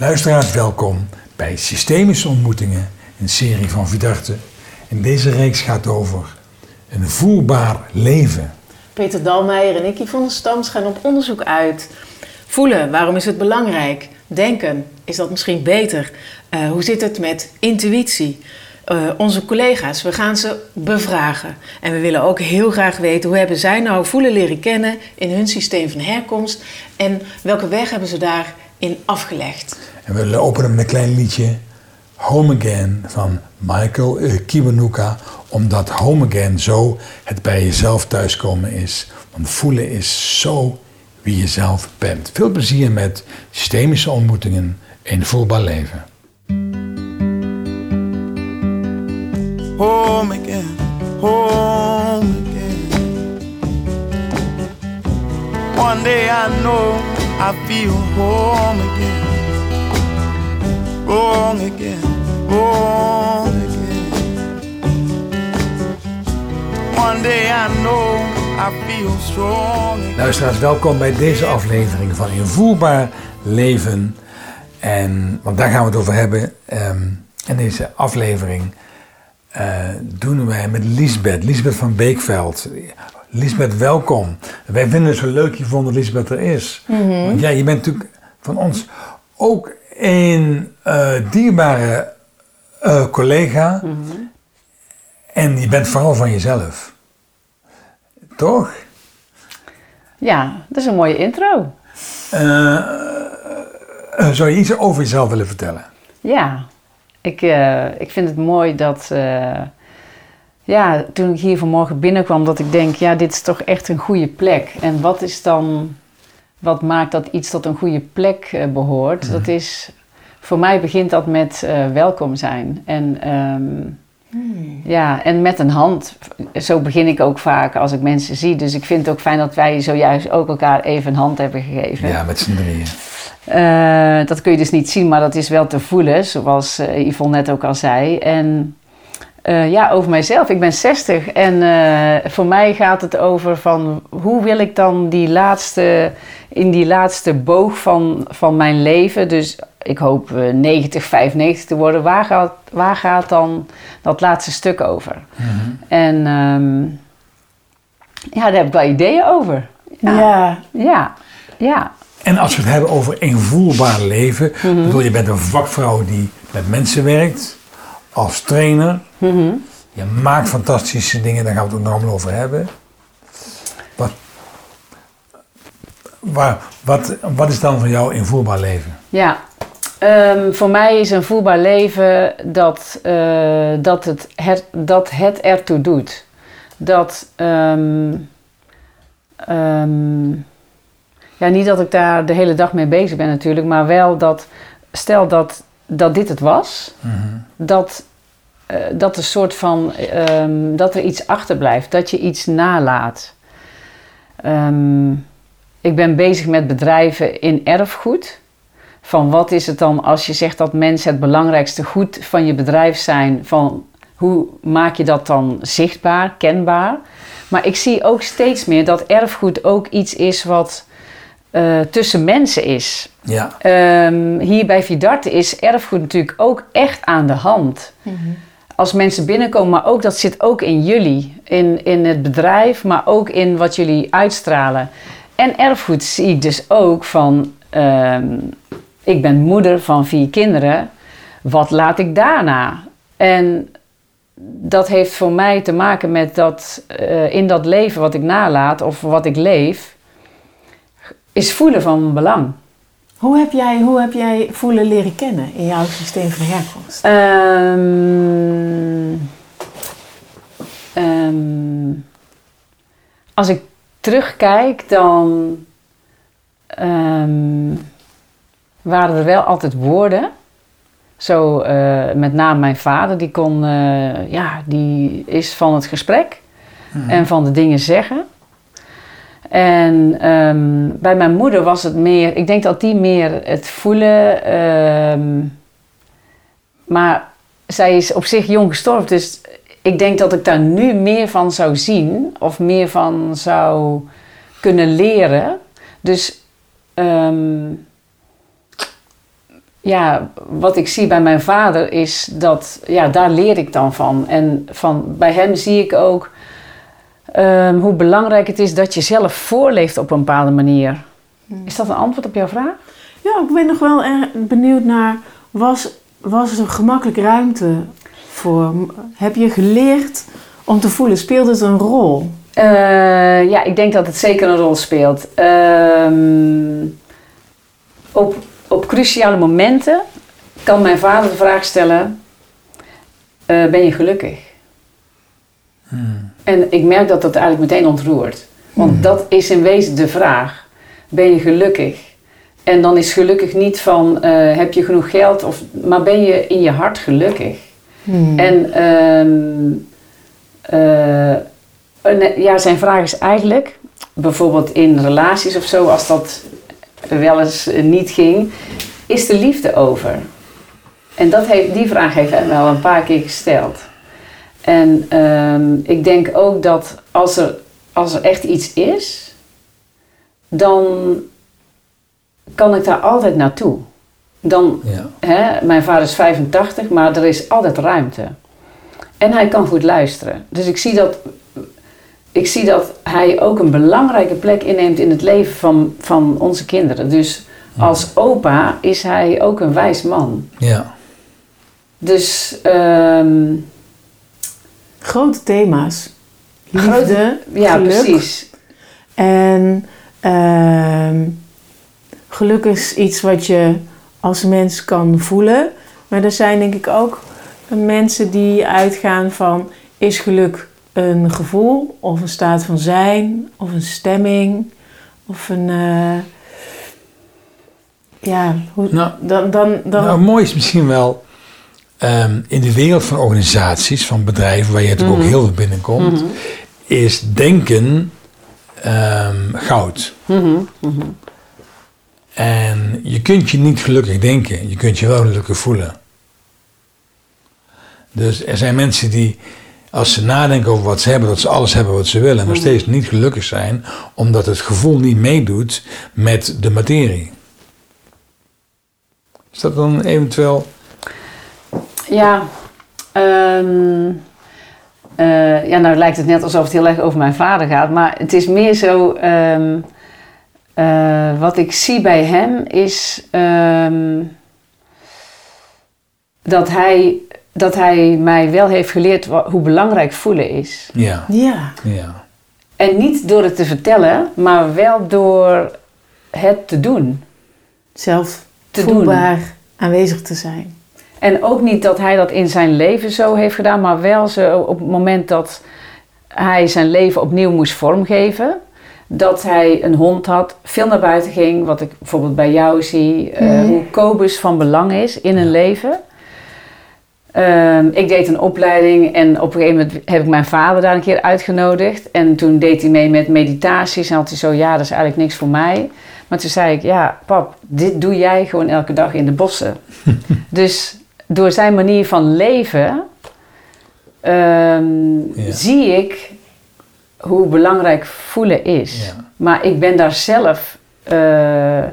Luisteraars, welkom bij Systemische Ontmoetingen, een serie van Vidarte. En deze reeks gaat over een voelbaar leven. Peter Dalmeijer en ik, Yvonne Stams, gaan op onderzoek uit. Voelen, waarom is het belangrijk? Denken, is dat misschien beter? Uh, hoe zit het met intuïtie? Uh, onze collega's, we gaan ze bevragen. En we willen ook heel graag weten hoe hebben zij nou voelen leren kennen in hun systeem van herkomst en welke weg hebben ze daarin afgelegd. En we openen met een klein liedje Home Again van Michael Kiwanuka, omdat Home Again zo het bij jezelf thuiskomen is. Want voelen is zo wie je zelf bent. Veel plezier met systemische ontmoetingen in voelbaar leven. Home again, home again. One day I know I feel home again. Home again, home again. One day I know I feel strong. Luisteraars, welkom bij deze aflevering van Invoelbaar Leven. En, want daar gaan we het over hebben. Um, in deze aflevering uh, doen wij met Lisbeth, Lisbeth van Beekveld. Lisbeth, welkom. Wij vinden het zo leuk, Yvonne, dat Lisbeth er is. Mm -hmm. Want ja, je bent natuurlijk van ons ook een uh, dierbare uh, collega. Mm -hmm. En je bent vooral van jezelf. Toch? Ja, dat is een mooie intro. zou je iets over jezelf willen vertellen? Ja, ik, ik vind het mooi dat, ja, toen ik hier vanmorgen binnenkwam, dat ik denk, ja, dit is toch echt een goede plek. En wat is dan, wat maakt dat iets tot een goede plek uh, behoort? Mm. Dat is, voor mij begint dat met welkom zijn. En um, mm. ja, en met een hand. Zo begin ik ook vaak als ik mensen zie. Dus ik vind het ook fijn dat wij zojuist ook elkaar even een hand hebben gegeven. Ja, met z'n drieën. Uh, dat kun je dus niet zien, maar dat is wel te voelen, zoals Yvonne net ook al zei. En uh, ja, over mijzelf. Ik ben 60 en voor mij gaat het over van hoe wil ik dan die laatste, in die laatste boog van, van mijn leven, dus ik hoop 90, 95 te worden, waar gaat, waar gaat dan dat laatste stuk over? Mm -hmm. En um, ja, daar heb ik wel ideeën over. Ja. Ja, ja. ja. En als we het hebben over invoelbaar leven, mm -hmm. bedoel je bent een vakvrouw die met mensen werkt, als trainer. Mm -hmm. Je maakt fantastische dingen, daar gaan we het ook nog allemaal over hebben. Wat, waar, wat, wat is dan voor jou invoelbaar leven? Ja, um, voor mij is een voelbaar leven dat, uh, dat, het, dat het ertoe doet. Dat. Um, um, ja, niet dat ik daar de hele dag mee bezig ben natuurlijk, maar wel dat, stel dat, dat dit het was, mm -hmm. dat, uh, dat een soort van, um, dat er iets achterblijft, dat je iets nalaat. Um, ik ben bezig met bedrijven in erfgoed. Van wat is het dan als je zegt dat mensen het belangrijkste goed van je bedrijf zijn, van hoe maak je dat dan zichtbaar, kenbaar? Maar ik zie ook steeds meer dat erfgoed ook iets is wat uh, tussen mensen is. Ja. Um, hier bij Vidarte is erfgoed natuurlijk ook echt aan de hand. Mm -hmm. Als mensen binnenkomen, maar ook dat zit ook in jullie, in, in het bedrijf, maar ook in wat jullie uitstralen. En erfgoed zie ik dus ook van, um, ik ben moeder van vier kinderen, wat laat ik daarna? En dat heeft voor mij te maken met dat uh, in dat leven wat ik nalaat of wat ik leef, is voelen van belang. Hoe heb, jij, hoe heb jij voelen leren kennen in jouw systeem van herkomst? Um, um, als ik terugkijk, dan um, waren er wel altijd woorden. Zo uh, met name mijn vader, die kon, uh, ja, die is van het gesprek hmm. en van de dingen zeggen. En um, bij mijn moeder was het meer, ik denk dat die meer het voelen. Um, maar zij is op zich jong gestorven, dus ik denk dat ik daar nu meer van zou zien of meer van zou kunnen leren. Dus um, ja, wat ik zie bij mijn vader is dat, ja, daar leer ik dan van. En van, bij hem zie ik ook ehm, hoe belangrijk het is dat je zelf voorleeft op een bepaalde manier. Hmm. Is dat een antwoord op jouw vraag? Ja, ik ben nog wel erg benieuwd naar, was, was er gemakkelijk ruimte voor? Heb je geleerd om te voelen? Speelt het een rol? Eh, ja, ik denk dat het zeker een rol speelt. Ehm, op, op cruciale momenten kan mijn vader de vraag stellen: eh, Ben je gelukkig? En ik merk dat dat eigenlijk meteen ontroert. Want dat is in wezen de vraag: Ben je gelukkig? En dan is gelukkig niet van: eh, Heb je genoeg geld? Of, maar ben je in je hart gelukkig? En ehm, eh, een- ja, zijn vraag is eigenlijk, bijvoorbeeld in relaties of zo, als dat wel eens eh, niet ging, is de liefde over? En dat heeft, die vraag heeft hij wel een paar keer gesteld. En ehm, ik denk ook dat als er, als er echt iets is, dan kan ik daar altijd naartoe. Dan Ja. Hè, mijn vader is 85, maar er is altijd ruimte. En hij kan goed luisteren. Dus ik zie dat, ik zie dat hij ook een belangrijke plek inneemt in het leven van, van onze kinderen. Dus als opa is hij ook een wijs man. Ja. Dus ehm, Grote thema's. Liefde, Grote- ja, geluk. precies. En ehm, geluk is iets wat je als mens kan voelen. Maar er zijn denk ik ook mensen die uitgaan van... is geluk een gevoel of een staat van zijn of een stemming of een... eh, ja, hoe, Nou, dan, dan, dan, Nou, mooi is misschien wel ehm, in de wereld van organisaties, van bedrijven, waar je natuurlijk ook heel veel binnenkomt, is denken ehm, goud. En je kunt je niet gelukkig denken, je kunt je wel gelukkig voelen. Dus er zijn mensen die, als ze nadenken over wat ze hebben, dat ze alles hebben wat ze willen, en nog steeds niet gelukkig zijn, omdat het gevoel niet meedoet met de materie. Is dat dan eventueel Ja, ehm, eh, ja, nou lijkt het net alsof het heel erg over mijn vader gaat, maar het is meer zo. ehm, eh, wat ik zie bij hem is ehm, dat, hij, dat hij mij wel heeft geleerd hoe belangrijk voelen is. Ja, ja, ja, En niet door het te vertellen, maar wel door het te doen. zelf Te voelbaar aanwezig te zijn. En ook niet dat hij dat in zijn leven zo heeft gedaan, maar wel zo op het moment dat hij zijn leven opnieuw moest vormgeven. Dat hij een hond had, veel naar buiten ging, wat ik bijvoorbeeld bij jou zie, eh, hoe Kobus van belang is in een leven. Ehm, ik deed een opleiding en op een gegeven moment heb ik mijn vader daar een keer uitgenodigd. En toen deed hij mee met meditaties en had hij zo, ja, dat is eigenlijk niks voor mij. Maar toen zei ik, ja, pap, dit doe jij gewoon elke dag in de bossen. dus door zijn manier van leven ehm, Ja. zie ik hoe belangrijk voelen is. Ja. Maar ik ben daar zelf eh,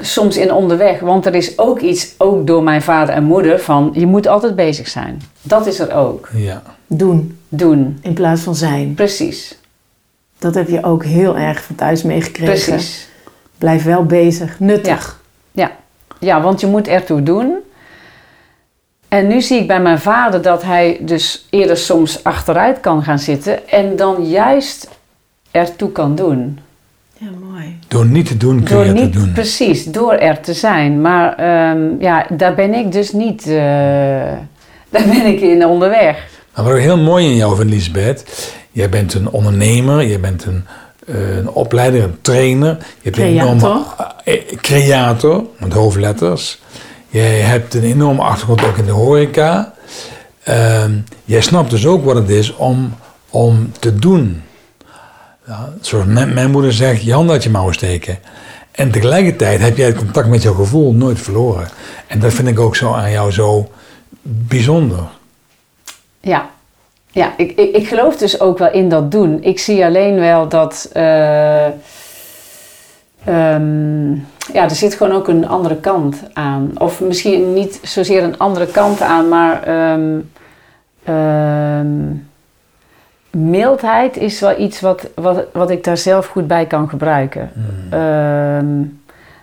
soms in onderweg. Want er is ook iets, ook door mijn vader en moeder, van je moet altijd bezig zijn. Dat is er ook. ja. Doen Doen. in plaats van zijn. Precies. Dat heb je ook heel erg van thuis meegekregen. Precies. Blijf wel bezig, nuttig. Ja. Ja, want je moet ertoe doen. En nu zie ik bij mijn vader dat hij dus eerder soms achteruit kan gaan zitten en dan juist ertoe kan doen. Ja, mooi. Door niet te doen kun Door je het niet, te doen. precies, door er te zijn. Maar ehm, ja, daar ben ik dus niet, eh, daar ben ik in onderweg. Maar wat ik heel mooi in jou vind, Lisbeth, jij bent een ondernemer, je bent een, een opleider, een trainer. Je hebt een enorme eh, creator, met hoofdletters. Jij hebt een enorme achtergrond ook in de horeca. Ehm, jij snapt dus ook wat het is om, om te doen. Ja, zoals mijn, mijn moeder zegt, je hand uit je mouw steken. En tegelijkertijd heb jij het contact met jouw gevoel nooit verloren. En dat vind ik ook zo aan jou zo bijzonder. Ja, ja ik, ik, ik geloof dus ook wel in dat doen. Ik zie alleen wel dat. eh, ehm, ja, er zit gewoon ook een andere kant aan. Of misschien niet zozeer een andere kant aan, maar ehm, ehm, mildheid is wel iets wat, wat, wat ik daar zelf goed bij kan gebruiken. Ehm,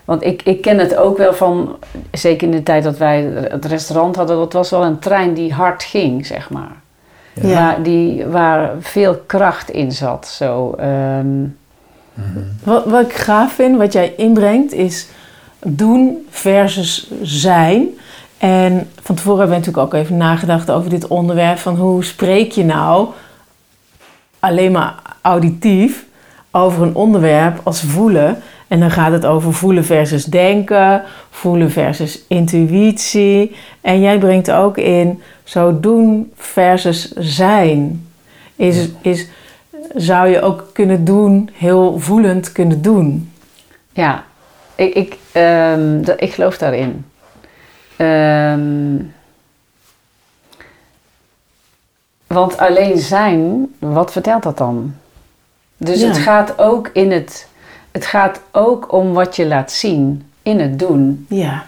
want ik, ik ken het ook wel van, zeker in de tijd dat wij het restaurant hadden, dat was wel een trein die hard ging, zeg maar. Ja. Waar, die, waar veel kracht in zat. Zo, ehm, Wat, wat ik gaaf vind, wat jij inbrengt, is doen versus zijn. En van tevoren hebben we natuurlijk ook even nagedacht over dit onderwerp van hoe spreek je nou alleen maar auditief over een onderwerp als voelen. En dan gaat het over voelen versus denken, voelen versus intuïtie. En jij brengt ook in zo doen versus zijn. Is, is, zou je ook kunnen doen, heel voelend kunnen doen. Ja, ik, ik, ehm, ik geloof daarin. Ehm, want alleen zijn, wat vertelt dat dan? Dus Ja. het gaat ook in het. Het gaat ook om wat je laat zien in het doen. Ja.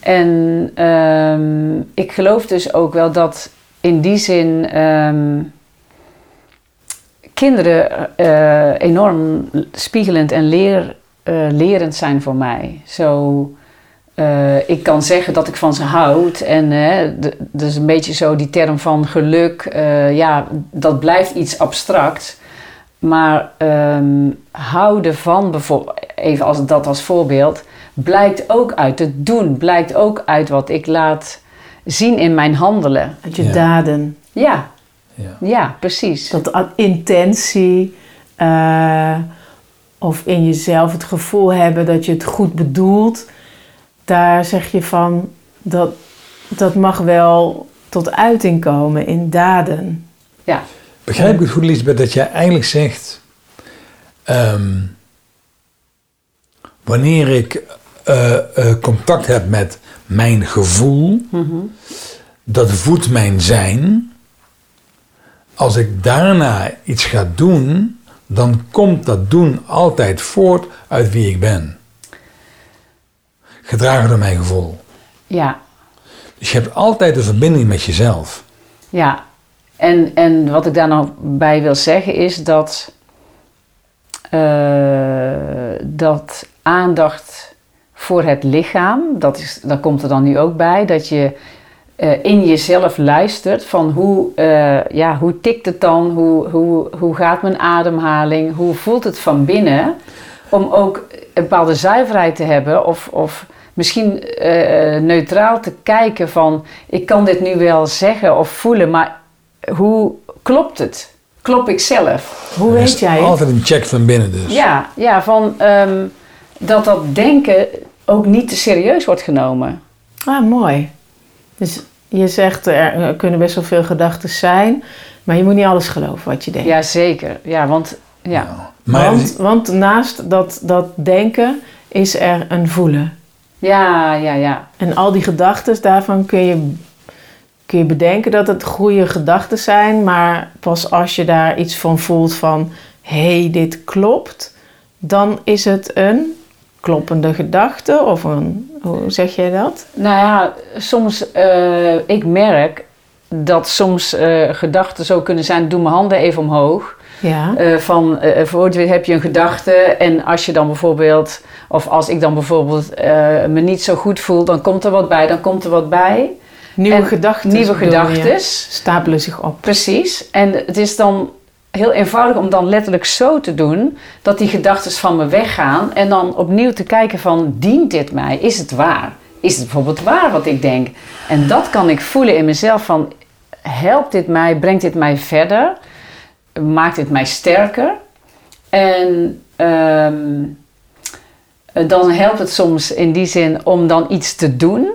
En ehm, ik geloof dus ook wel dat in die zin ehm, kinderen eh, enorm spiegelend en leer, eh, lerend zijn voor mij. Zo, eh, ik kan zeggen dat ik van ze houd. En d- dus een beetje zo die term van geluk. ja, dat blijft iets abstract. Maar ehm, houden van bijvoorbeeld, even als dat als voorbeeld, blijkt ook uit het doen, blijkt ook uit wat ik laat zien in mijn handelen. Uit je Ja. daden. Ja, Ja. ja, precies. Dat a- intentie eh, of in jezelf het gevoel hebben dat je het goed bedoelt. Daar zeg je van dat, dat mag wel tot uiting komen in daden. Ja, Begrijp ik het goed, Lisbeth, dat jij eigenlijk zegt... ehm, wanneer ik eh, eh, contact heb met mijn gevoel, dat voedt mijn zijn. Als ik daarna iets ga doen, dan komt dat doen altijd voort uit wie ik ben. Gedragen door mijn gevoel. ja, Dus je hebt altijd een verbinding met jezelf. ja. En, en wat ik daar nog bij wil zeggen is dat, eh, dat aandacht voor het lichaam, dat, is, dat komt er dan nu ook bij, dat je eh, in jezelf luistert van hoe, eh, ja, hoe tikt het dan, hoe, hoe, hoe gaat mijn ademhaling, hoe voelt het van binnen, om ook een bepaalde zuiverheid te hebben of, of misschien neutraal te kijken van ik kan dit nu wel zeggen of voelen, maar hoe klopt het? Klop ik zelf? Hoe Er weet jij het? Altijd een check van binnen dus. Ja, ja van ehm, dat dat denken ook niet te serieus wordt genomen. Ah, mooi. Dus je zegt er, er kunnen best wel veel gedachten zijn, maar je moet niet alles geloven wat je denkt. Ja, zeker. Ja, want ja. Maar want, want naast dat, dat denken is er een voelen. Ja, ja, ja. En al die gedachten, daarvan kun je, kun je bedenken dat het goede gedachten zijn. Maar pas als je daar iets van voelt van... hé, hey, dit klopt. Dan is het een kloppende gedachte. Of een... Hoe zeg jij dat? Nou ja, soms, eh, ik merk dat soms eh, gedachten zo kunnen zijn, doe mijn handen even omhoog. Ja. Eh, van, eh voor heb je een gedachte en als je dan bijvoorbeeld, of als ik dan bijvoorbeeld me niet zo goed voel, dan komt er wat bij, dan komt er wat bij. Nieuwe en gedachten. Nieuwe gedachtes. Stapelen zich op. Precies. En het is dan heel eenvoudig om dan letterlijk zo te doen dat die gedachten van me weggaan en dan opnieuw te kijken van dient dit mij? Is het waar? Is het bijvoorbeeld waar wat ik denk? En dat kan ik voelen in mezelf van helpt dit mij, brengt dit mij verder? Maakt dit mij sterker? En ehm, dan helpt het soms in die zin om dan iets te doen.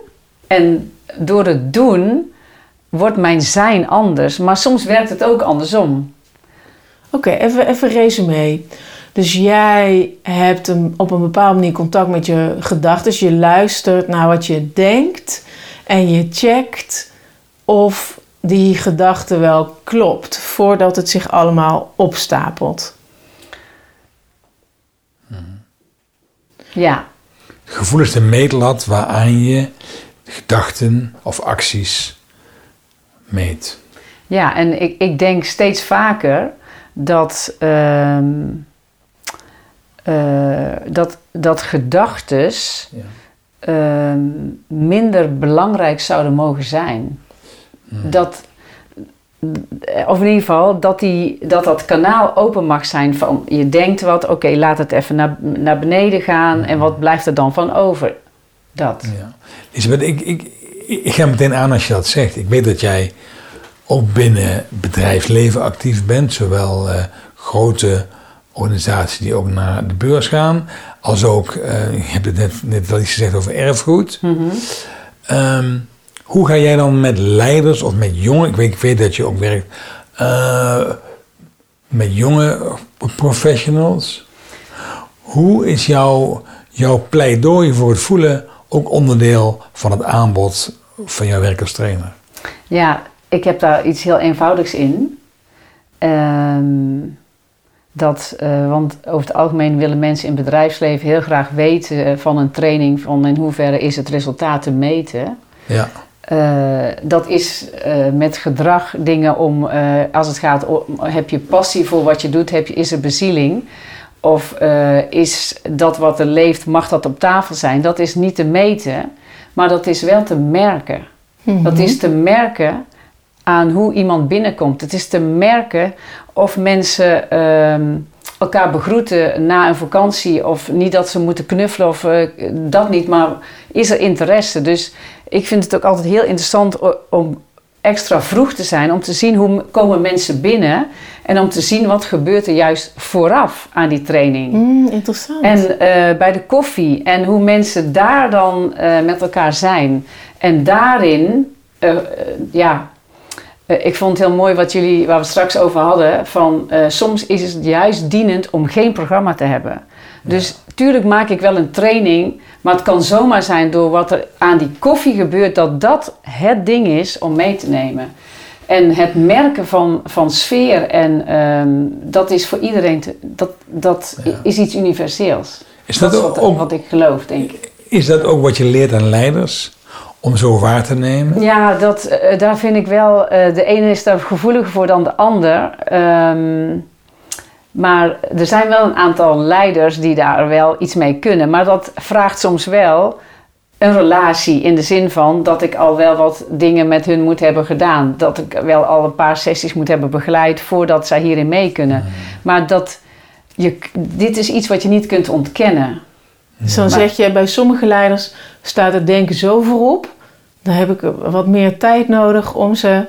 En door het doen wordt mijn zijn anders. Maar soms werkt het ook andersom. Oké, even, even resume. Dus jij hebt een, op een bepaalde manier contact met je gedachten. Je luistert naar wat je denkt. En je checkt of die gedachte wel klopt. Voordat het zich allemaal opstapelt. Ja, gevoel is de meetlat waaraan je gedachten of acties meet. Ja, en ik, ik denk steeds vaker dat, ehm, eh, dat, dat gedachtes Ja. ehm, minder belangrijk zouden mogen zijn. Hmm. Dat, of in ieder geval, dat, die, dat dat kanaal open mag zijn van je denkt wat, oké, laat het even naar, naar beneden gaan en wat blijft er dan van over? Dat. Ja. Elisabeth, ik, ik, ik ga meteen aan als je dat zegt. Ik weet dat jij ook binnen bedrijfsleven actief bent, zowel eh, grote organisaties die ook naar de beurs gaan, als ook, eh je hebt het net, net wel iets gezegd over erfgoed. Mhm. Ehm, hoe ga jij dan met leiders of met jongen, ik weet, ik weet dat je ook werkt eh, met jonge professionals. Hoe is jouw, jouw pleidooi voor het voelen ook onderdeel van het aanbod van jouw werk als trainer? Ja, ik heb daar iets heel eenvoudigs in. Ehm, dat, eh, want over het algemeen willen mensen in het bedrijfsleven heel graag weten eh, van een training van in hoeverre is het resultaat te meten. Ja, Eh, dat is met gedrag dingen om, als het gaat om, heb je passie voor wat je doet, heb je, is er bezieling? Of eh, is dat wat er leeft, mag dat op tafel zijn? Dat is niet te meten, maar dat is wel te merken. Dat is te merken aan hoe iemand binnenkomt. Het is te merken of mensen ehm, elkaar begroeten na een vakantie. Of niet dat ze moeten knuffelen of eh, dat niet. Maar is er interesse? Dus ik vind het ook altijd heel interessant om extra vroeg te zijn. Om te zien hoe komen mensen binnen. En om te zien wat gebeurt er juist vooraf aan die training. Hmm, interessant. En eh, bij de koffie en hoe mensen daar dan eh, met elkaar zijn. En daarin, eh, ja, eh, ik vond het heel mooi wat jullie, waar we het straks over hadden. Van eh, soms is het juist dienend om geen programma te hebben. Dus tuurlijk maak ik wel een training, maar het kan zomaar zijn door wat er aan die koffie gebeurt, dat dat het ding is om mee te nemen. En het merken van, van sfeer, en ehm, dat is voor iedereen, te- dat, dat Ja. is iets universeels. is Dat dat, is wat, ook, wat ik geloof, denk ik. is dat ook wat je leert aan leiders? Om zo waar te nemen? Ja, dat, eh, daar vind ik wel, eh, de ene is daar gevoeliger voor dan de ander. Ehm, maar er zijn wel een aantal leiders die daar wel iets mee kunnen. Maar dat vraagt soms wel een relatie in de zin van dat ik al wel wat dingen met hun moet hebben gedaan. Dat ik wel al een paar sessies moet hebben begeleid voordat zij hierin mee kunnen. Maar dat je, dit is iets wat je niet kunt ontkennen. Dus dan Maar- zeg je, bij sommige leiders staat het denken zo voorop. Dan heb ik wat meer tijd nodig om ze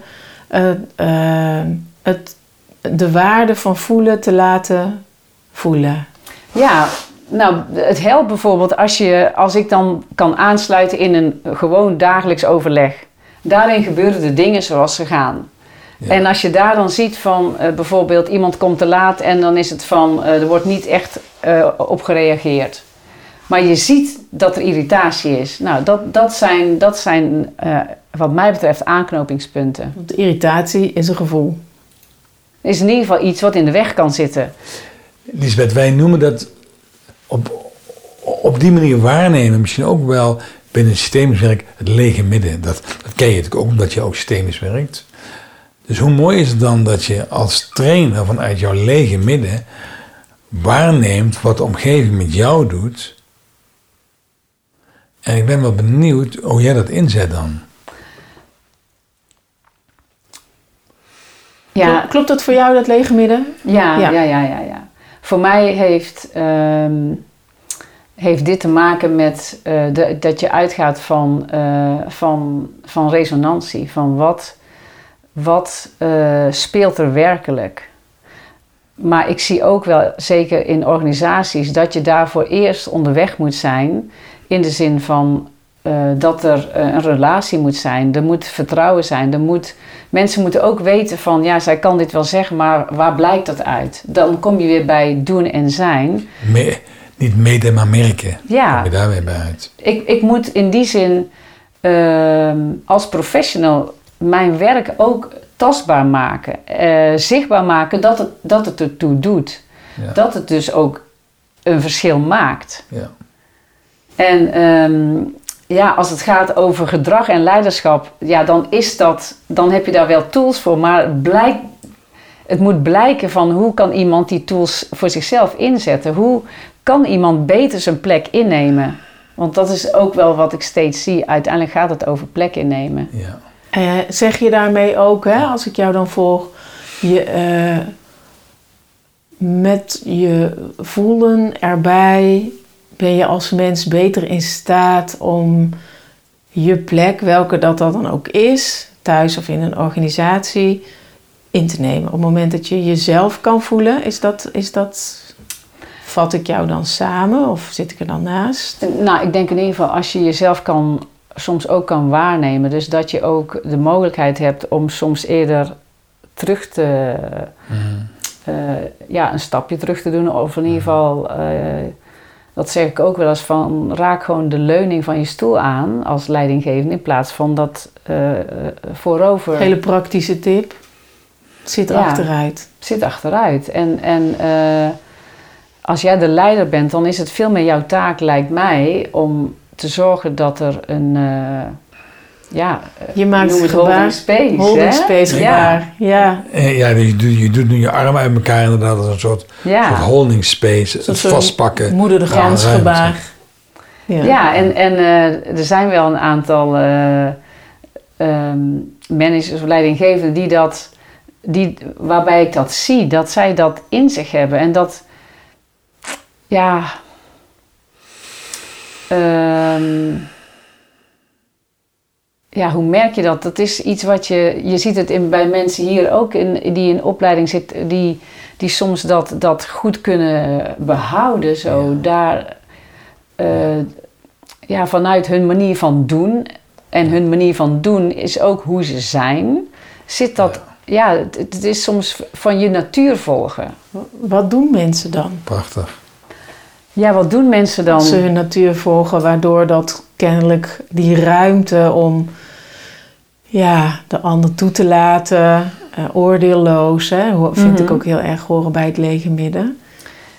eh, eh, het, de waarde van voelen te laten voelen. Ja, nou, het helpt bijvoorbeeld als, je, als ik dan kan aansluiten in een gewoon dagelijks overleg. Daarin gebeuren de dingen zoals ze gaan. Ja. En als je daar dan ziet van eh, bijvoorbeeld iemand komt te laat en dan is het van eh, er wordt niet echt eh, op gereageerd. Maar je ziet dat er irritatie is. Nou, dat, dat zijn, dat zijn eh, wat mij betreft aanknopingspunten. Want irritatie is een gevoel. Is in ieder geval iets wat in de weg kan zitten. Lisbeth, wij noemen dat op, op die manier waarnemen misschien ook wel binnen systemisch werk het lege midden. Dat, dat ken je natuurlijk ook omdat je ook systemisch werkt. Dus hoe mooi is het dan dat je als trainer vanuit jouw lege midden waarneemt wat de omgeving met jou doet. En ik ben wel benieuwd hoe jij dat inzet dan. Ja, Klopt, dat voor jou, dat lege midden? Ja, Ja. ja, ja, ja, ja. Voor mij heeft, ehm, heeft dit te maken met eh, de, dat je uitgaat van, eh, van, van resonantie. Van wat, wat eh, speelt er werkelijk? Maar ik zie ook wel, zeker in organisaties, dat je daarvoor eerst onderweg moet zijn. In de zin van eh, dat er eh, een relatie moet zijn. Er moet vertrouwen zijn. Er moet, mensen moeten ook weten van, ja, zij kan dit wel zeggen, maar waar blijkt dat uit? Dan kom je weer bij doen en zijn. Me- niet meten, maar merken. Ja. Kom je daar weer bij uit. Ik, ik moet in die zin ehm, als professional mijn werk ook tastbaar maken. eh, zichtbaar maken dat het, dat het ertoe doet. Ja. Dat het dus ook een verschil maakt. Ja. En ehm, ja, als het gaat over gedrag en leiderschap, ja, dan is dat, dan heb je daar wel tools voor. Maar het, blijkt, het moet blijken van hoe kan iemand die tools voor zichzelf inzetten? Hoe kan iemand beter zijn plek innemen? Want dat is ook wel wat ik steeds zie. Uiteindelijk gaat het over plek innemen. Ja. Uh, zeg je daarmee ook, hè, als ik jou dan volg, je, uh, met je voelen erbij ben je als mens beter in staat om je plek, welke dat dan ook is, thuis of in een organisatie, in te nemen. Op het moment dat je jezelf kan voelen, is dat, is dat vat ik jou dan samen of zit ik er dan naast? Nou, ik denk in ieder geval als je jezelf kan, soms ook kan waarnemen. Dus dat je ook de mogelijkheid hebt om soms eerder terug te, mhm. eh, ja, een stapje terug te doen. Of in ieder mhm. geval, uh, dat zeg ik ook wel eens van, raak gewoon de leuning van je stoel aan als leidinggevende in plaats van dat uh, voorover. Hele praktische tip. Zit ja, achteruit. zit achteruit. En, en als jij de leider bent, dan is het veel meer jouw taak, lijkt mij, om te zorgen dat er een. Uh, ja, je maakt het gebaar. Holding space. Holding space gebaar, ja. Ja, ja je, doet, je doet nu je armen uit elkaar inderdaad als een soort, ja. soort holding space. het vastpakken. Moeder de gans gebaar. Ja, ja en, en uh, er zijn wel een aantal uh, um, managers of leidinggevenden die dat, die, waarbij ik dat zie, dat zij dat in zich hebben. En dat ja. Ehm, ja, hoe merk je dat? Dat is iets wat je. Je ziet het in, bij mensen hier ook in, die in opleiding zitten, die, die soms dat, dat goed kunnen behouden. Zo daar. Uh, ja, vanuit hun manier van doen. En hun manier van doen is ook hoe ze zijn. Zit dat. Ja, ja het, het is soms van je natuur volgen. Wat doen mensen dan? Prachtig. Ja, wat doen mensen dan? Ze hun natuur volgen, waardoor dat kennelijk die ruimte om ja, de ander toe te laten, uh, oordeelloos, hè, vind ik mhm. ook heel erg horen bij het lege midden.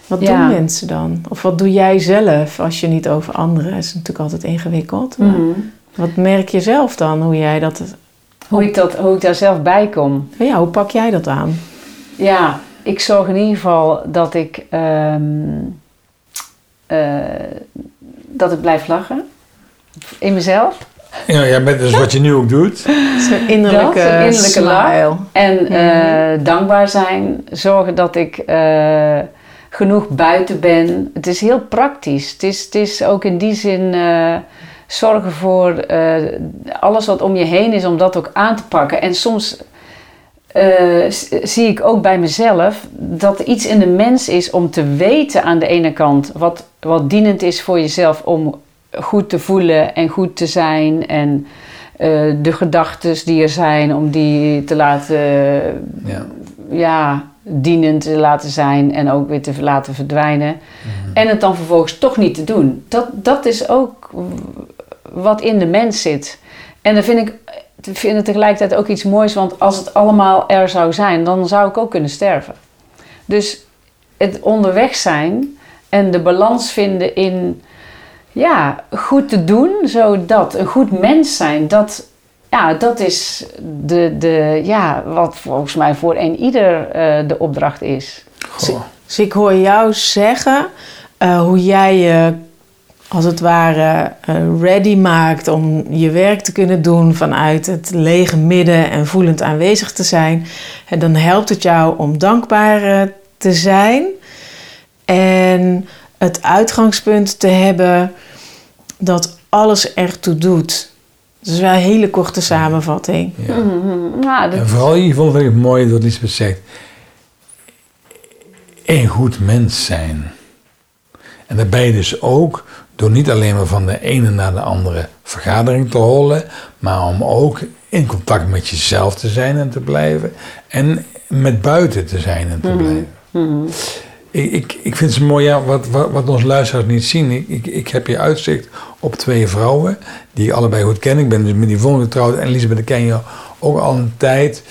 Wat doen mensen dan? Of wat doe jij zelf als je niet over anderen? Dat is natuurlijk altijd ingewikkeld. Mhm. Wat merk je zelf dan, hoe jij dat... Hoe ik, dat, hoe ik daar zelf bij kom? Ja, hoe pak jij dat aan? Ja, ik zorg in ieder geval dat ik... Ehm, uh, dat ik blijf lachen. In mezelf. Ja, ja met dus wat je nu ook doet. Zo'n innerlijke, dat, innerlijke lach. En uh, dankbaar zijn. Zorgen dat ik uh, genoeg buiten ben. Het is heel praktisch. Het is, het is ook in die zin zorgen voor alles wat om je heen is, om dat ook aan te pakken. En soms uh, zie ik ook bij mezelf dat er iets in de mens is om te weten aan de ene kant wat, wat dienend is voor jezelf om goed te voelen en goed te zijn en uh, de gedachten die er zijn om die te laten ja. ja. dienend te laten zijn en ook weer te laten verdwijnen mhm. en het dan vervolgens toch niet te doen. Dat, dat is ook wat in de mens zit. En dan vind ik vind het tegelijkertijd ook iets moois, want als het allemaal er zou zijn, dan zou ik ook kunnen sterven. Dus het onderweg zijn en de balans vinden in ja, goed te doen, zodat een goed mens zijn, dat, ja, dat is de, de, ja, wat volgens mij voor een ieder uh, de opdracht is. Dus ik hoor jou zeggen uh, hoe jij je als het ware uh, ready maakt om je werk te kunnen doen vanuit het lege midden en voelend aanwezig te zijn, dan helpt het jou om dankbaar uh, te zijn en het uitgangspunt te hebben dat alles ertoe doet. Dat is wel een hele korte samenvatting. Ja. Ja, dat... En vooral je vond ik het mooi dat Lisbeth zegt. Een goed mens zijn. En daarbij dus ook door niet alleen maar van de ene naar de andere vergadering te holen, maar om ook in contact met jezelf te zijn en te blijven. En met buiten te zijn en te mhm. blijven. Mhm. Ik, ik, ik vind het mooi, ja, wat, wat, wat onze luisteraars niet zien. Ik, ik, ik heb hier uitzicht op twee vrouwen, die ik allebei goed ken. Ik ben dus met die volgende getrouwd en Elisabeth ken je ook al een tijd.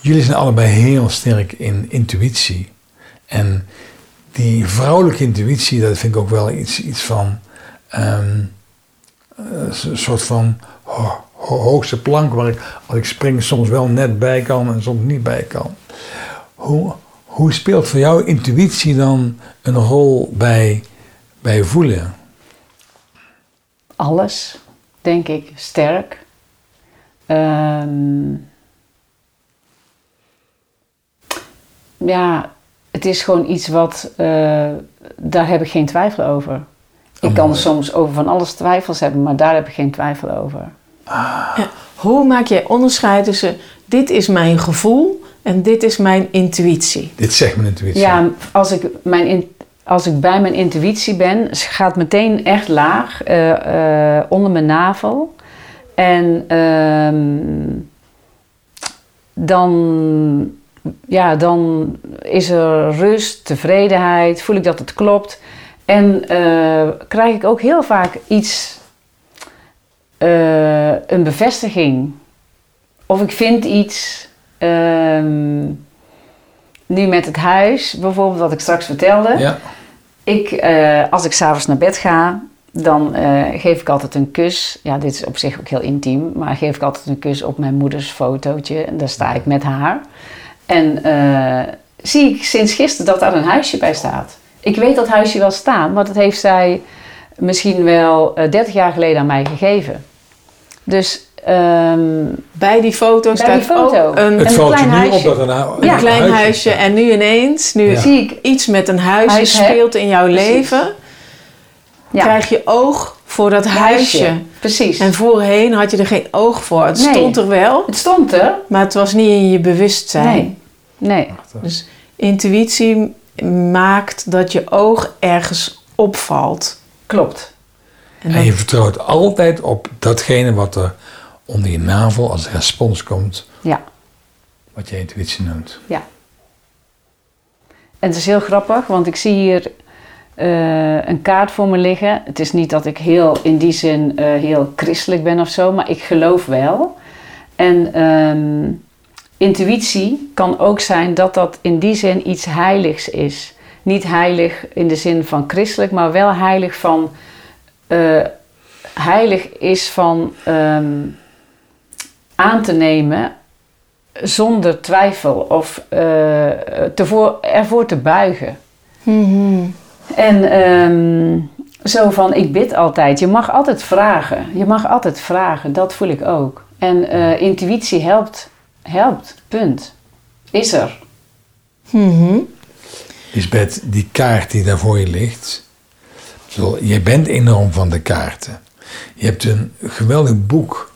Jullie zijn allebei heel sterk in intuïtie. En die vrouwelijke intuïtie, dat vind ik ook wel iets, iets van. ehm, een soort van hoogste plank waar ik als ik spring soms wel net bij kan en soms niet bij kan. Hoe, hoe speelt voor jou intuïtie dan een rol bij, bij voelen? Alles, denk ik, sterk. Ehm, ja, het is gewoon iets wat, uh, daar heb ik geen twijfel over. Ik kan oh, soms over van alles twijfels hebben, maar daar heb ik geen twijfel over. Ah. hoe maak jij onderscheid tussen dit is mijn gevoel en dit is mijn intuïtie? Dit zegt mijn intuïtie. Ja, als ik, mijn als ik bij mijn intuïtie ben, gaat meteen echt laag uh, onder mijn navel. En ehm, dan, ja, dan is er rust, tevredenheid, voel ik dat het klopt. En uh, krijg ik ook heel vaak iets, uh, een bevestiging. Of ik vind iets, um, nu met het huis bijvoorbeeld, wat ik straks vertelde. Ja. Ik, uh, als ik s'avonds naar bed ga, dan geef ik altijd een kus. Ja, dit is op zich ook heel intiem, maar geef ik altijd een kus op mijn moeders fotootje. En daar sta ik met haar. En zie ik sinds gisteren dat daar een huisje bij staat. Ik weet dat huisje wel staan, maar dat heeft zij misschien wel uh, eh, 30 jaar geleden aan mij gegeven. Dus um, bij die foto bij staat die foto. ook een, het een klein huisje. Op dat een, een ja. klein huisje. En nu ineens, nu zie ik iets met een huisje speelt in jouw leven. Ja. Krijg je oog voor dat huisje. Precies. En voorheen had je er geen oog voor. Het stond er wel. Het stond er. Maar het was niet in je bewustzijn. Nee. nee. Dus intuïtie maakt dat je oog ergens opvalt. Klopt. En, je vertrouwt altijd op datgene wat er onder je navel als respons komt. Ja. Wat je intuïtie noemt. Ja. En het is heel grappig, want ik zie hier uh, een kaart voor me liggen. Het is niet dat ik heel in die zin uh, heel christelijk ben of zo, maar ik geloof wel. En um, intuïtie kan ook zijn dat dat in die zin iets heiligs is. Niet heilig in de zin van christelijk, maar wel heilig van. Uh, heilig is van um, aan te nemen zonder twijfel of ervoor te buigen. Mm-hmm. En um, zo van, ik bid altijd. Je mag altijd vragen. Je mag altijd vragen, dat voel ik ook. En uh, intuïtie helpt helpt. Punt. Is er. Mm Lisbeth, die kaart die daar voor je ligt. Jij bent enorm van de kaarten. Je hebt een geweldig boek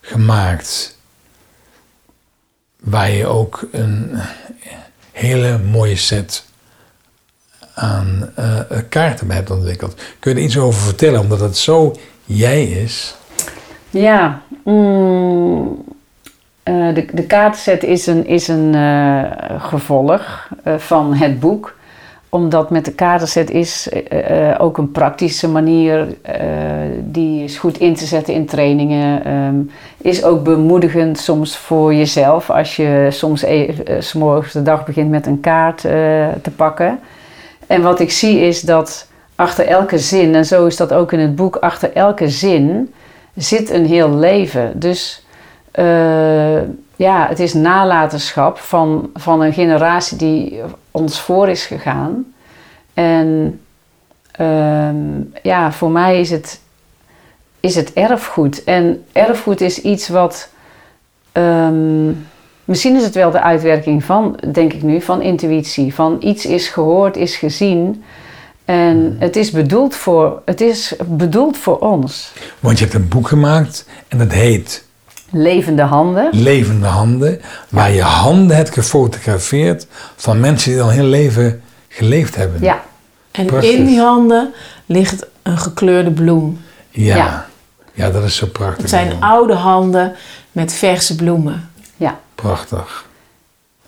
gemaakt. Waar je ook een hele mooie set aan uh, kaarten hebt ontwikkeld. Kun je er iets over vertellen, omdat het zo jij is? Ja, mm, uh, de, de kaartset is een, is een gevolg van het boek. Omdat met de kaartenset is ook een praktische manier. die is goed in te zetten in trainingen. Um, is ook bemoedigend soms voor jezelf. Als je soms s morgens de dag begint met een kaart te pakken. En wat ik zie is dat achter elke zin, en zo is dat ook in het boek, achter elke zin zit een heel leven. Dus uh, ja, het is nalatenschap van, van een generatie die ons voor is gegaan. En uh, ja, voor mij is het, is het erfgoed. En erfgoed is iets wat. Um, misschien is het wel de uitwerking van, denk ik nu, van intuïtie. Van iets is gehoord, is gezien. En hmm. het is bedoeld voor, het is bedoeld voor ons. Want je hebt een boek gemaakt en dat heet Levende handen. Levende handen, waar je handen hebt gefotografeerd van mensen die al heel leven geleefd hebben. Ja. En in die handen ligt een gekleurde bloem. Ja. ja. dat is zo prachtig. Het zijn oude handen met verse bloemen. Ja. Prachtig.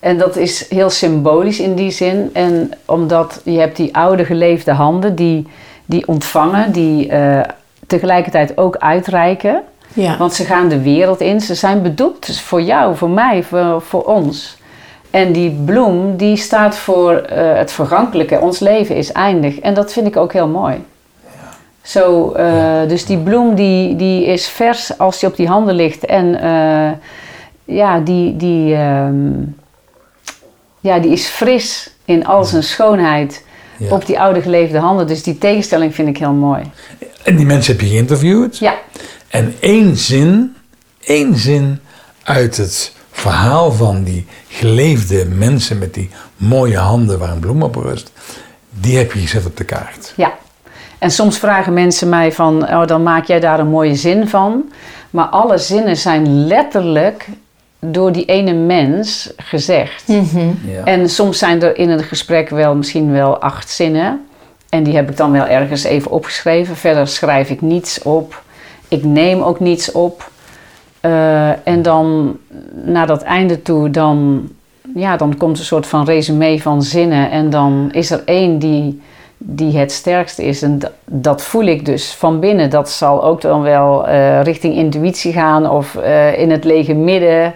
En dat is heel symbolisch in die zin. En omdat je hebt die oude geleefde handen die, die ontvangen, die uh, tegelijkertijd ook uitreiken. Ja. Want ze gaan de wereld in. Ze zijn bedoeld voor jou, voor mij, voor, voor ons. En die bloem, die staat voor uh, het vergankelijke. Ons leven is eindig. En dat vind ik ook heel mooi. Ja. Zo, uh, Dus die bloem die, die is vers als die op die handen ligt. En uh, ja, die, die, um, ja, die is fris in al zijn schoonheid ja. op die oude geleefde handen. Dus die tegenstelling vind ik heel mooi. En die mensen heb je geïnterviewd. Ja. En één zin, één zin uit het verhaal van die geleefde mensen met die mooie handen waar een bloem op rust, die heb je gezet op de kaart. Ja. En soms vragen mensen mij van, oh, dan maak jij daar een mooie zin van. Maar alle zinnen zijn letterlijk door die ene mens gezegd. Mhm. Ja. En soms zijn er in een gesprek wel misschien wel acht zinnen. En die heb ik dan wel ergens even opgeschreven. Verder schrijf ik niets op. Ik neem ook niets op. Uh, en dan naar dat einde toe, dan, ja, dan komt een soort van resume van zinnen. En dan is er één die, die het sterkste is. En dat voel ik dus van binnen. Dat zal ook dan wel uh, richting intuïtie gaan of uh, in het lege midden.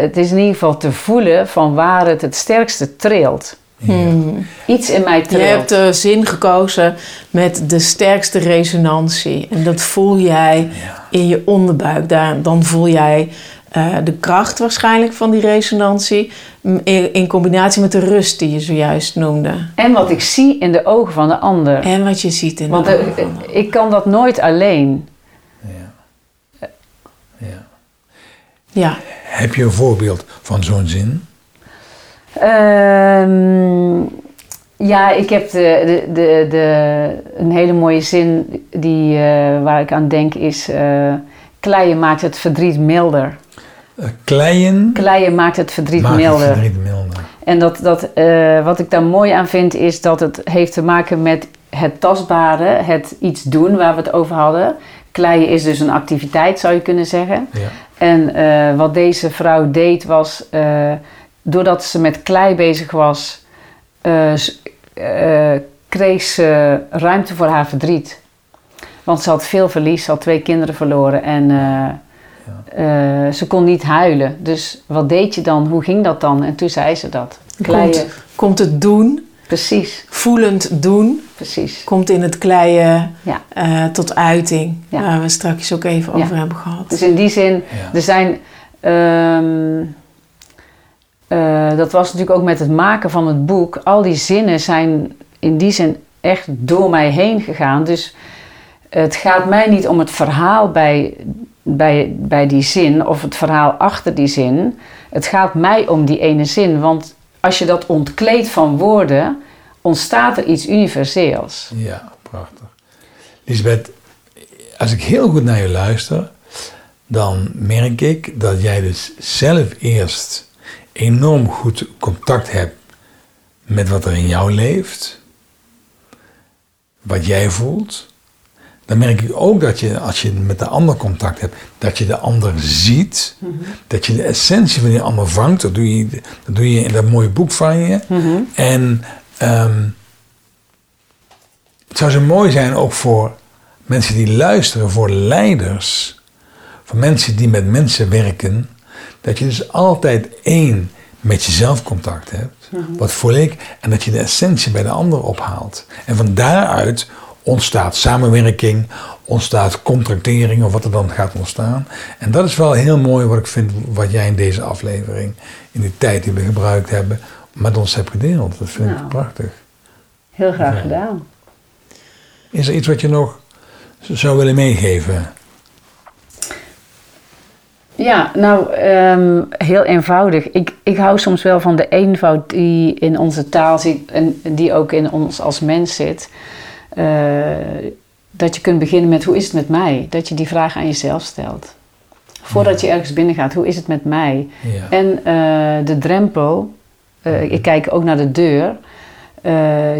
Het is in ieder geval te voelen van waar het het sterkste trilt. Ja. Hmm. Iets in mij trilt. Je hebt de zin gekozen met de sterkste resonantie. En dat voel jij Ja. in je onderbuik. Daar, dan voel jij uh, de kracht waarschijnlijk van die resonantie. In, in, combinatie met de rust die je zojuist noemde. En wat ik zie in de ogen van de ander. En wat je ziet in Want de ogen. ik kan dat nooit alleen. Ja. Ja. Ja. Heb je een voorbeeld van zo'n zin? Um, ja, ik heb de, de, de, de, een hele mooie zin die, uh, waar ik aan denk is... Uh, kleien maakt het verdriet milder. Uh, kleien? Kleien maakt het verdriet maakt milder. Het verdriet milder. En dat, dat, wat ik daar mooi aan vind is dat het heeft te maken met het tastbare, het iets doen waar we het over hadden. Kleien is dus een activiteit, zou je kunnen zeggen. Ja. En wat deze vrouw deed was doordat ze met klei bezig was, uh, uh, kreeg ze ruimte voor haar verdriet. Want ze had veel verlies, ze had twee kinderen verloren en uh, ja. ze kon niet huilen. Dus wat deed je dan? Hoe ging dat dan? En toen zei ze dat. Komt, komt het doen? Precies. Voelend doen. Precies. Komt in het kleien ja. tot uiting. Ja. Waar we straks ook even over hebben gehad. Dus in die zin, er zijn... Um, uh, dat was natuurlijk ook met het maken van het boek. Al die zinnen zijn in die zin echt door mij heen gegaan. Dus het gaat mij niet om het verhaal bij, bij, bij die zin of het verhaal achter die zin. Het gaat mij om die ene zin. Want als je dat ontkleedt van woorden, ontstaat er iets universeels. Ja, prachtig. Lisbeth, als ik heel goed naar je luister, dan merk ik dat jij dus zelf eerst enorm goed contact hebt met wat er in jou leeft, wat jij voelt, dan merk ik ook dat je, als je met de ander contact hebt, dat je de ander ziet, Mhm. mm -hmm. dat je de essentie van die ander vangt. Dat doe je, dat doe je in dat mooie boek van je. Mm -hmm. En um, het zou zo mooi zijn ook voor mensen die luisteren, voor leiders, voor mensen die met mensen werken, dat je dus altijd één met jezelf contact hebt. Mhm. Wat voel ik? En dat je de essentie bij de ander ophaalt. En van daaruit ontstaat samenwerking, ontstaat contractering of wat er dan gaat ontstaan. En dat is wel heel mooi wat ik vind, wat jij in deze aflevering, in die tijd die we gebruikt hebben, met ons hebt gedeeld. Dat vind Nou. ik prachtig. Heel graag Ja. gedaan. Is er iets wat je nog zou willen meegeven? Ja, nou, um, heel eenvoudig. Ik, ik hou soms wel van de eenvoud die in onze taal zit en die ook in ons als mens zit. Uh, dat je kunt beginnen met hoe is het met mij? Dat je die vraag aan jezelf stelt. Voordat je ergens binnen gaat, hoe is het met mij? Ja. En uh, de drempel, uh, ik kijk ook naar de deur.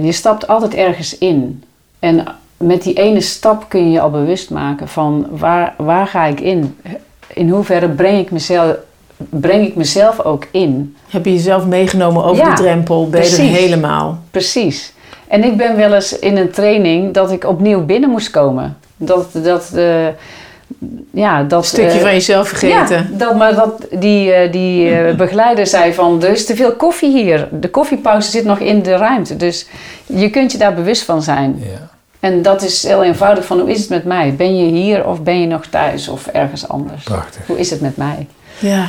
je stapt altijd ergens in. En met die ene stap kun je je al bewust maken van waar, waar ga ik in? in hoeverre breng ik mezelf, breng ik mezelf ook in? Heb je jezelf meegenomen over Ja, de drempel? Ben je er helemaal? Precies. En ik ben wel eens in een training dat ik opnieuw binnen moest komen. Dat, dat, uh, ja, dat... Een stukje uh, van jezelf vergeten. Ja, dat, maar dat, die, uh, die begeleider zei van, er is te veel koffie hier. De koffiepauze zit nog in de ruimte. Dus je kunt je daar bewust van zijn. Ja. En dat is heel eenvoudig van hoe is het met mij? Ben je hier of ben je nog thuis of ergens anders? Prachtig. Hoe is het met mij? Ja.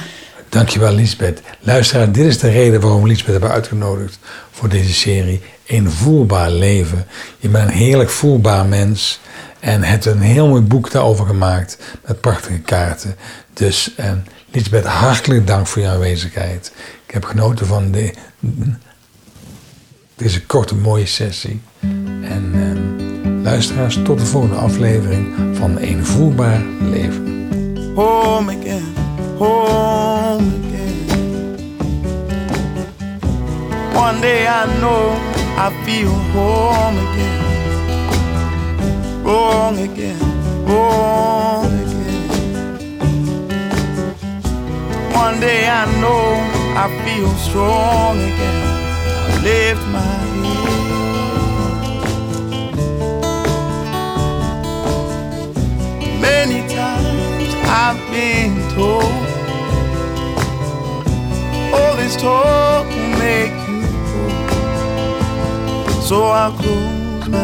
Dankjewel Lisbeth. Luisteraar, dit is de reden waarom we Lisbeth hebben uitgenodigd voor deze serie. Een voelbaar leven. Je bent een heerlijk voelbaar mens. En hebt een heel mooi boek daarover gemaakt. Met prachtige kaarten. Dus Lisbeth, hartelijk dank voor je aanwezigheid. Ik heb genoten van de, deze korte mooie sessie. En eh, luisteraars, tot de volgende aflevering van Een Voelbaar Leven. One day I know I feel home again. Wrong again, wrong again. One day I know I feel strong again. I lift my head. Many times I've been told all this talk will make. So I'll close my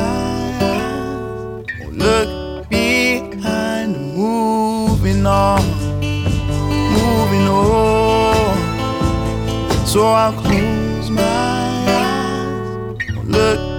eyes, look behind, moving on, moving on. So I'll close my eyes, look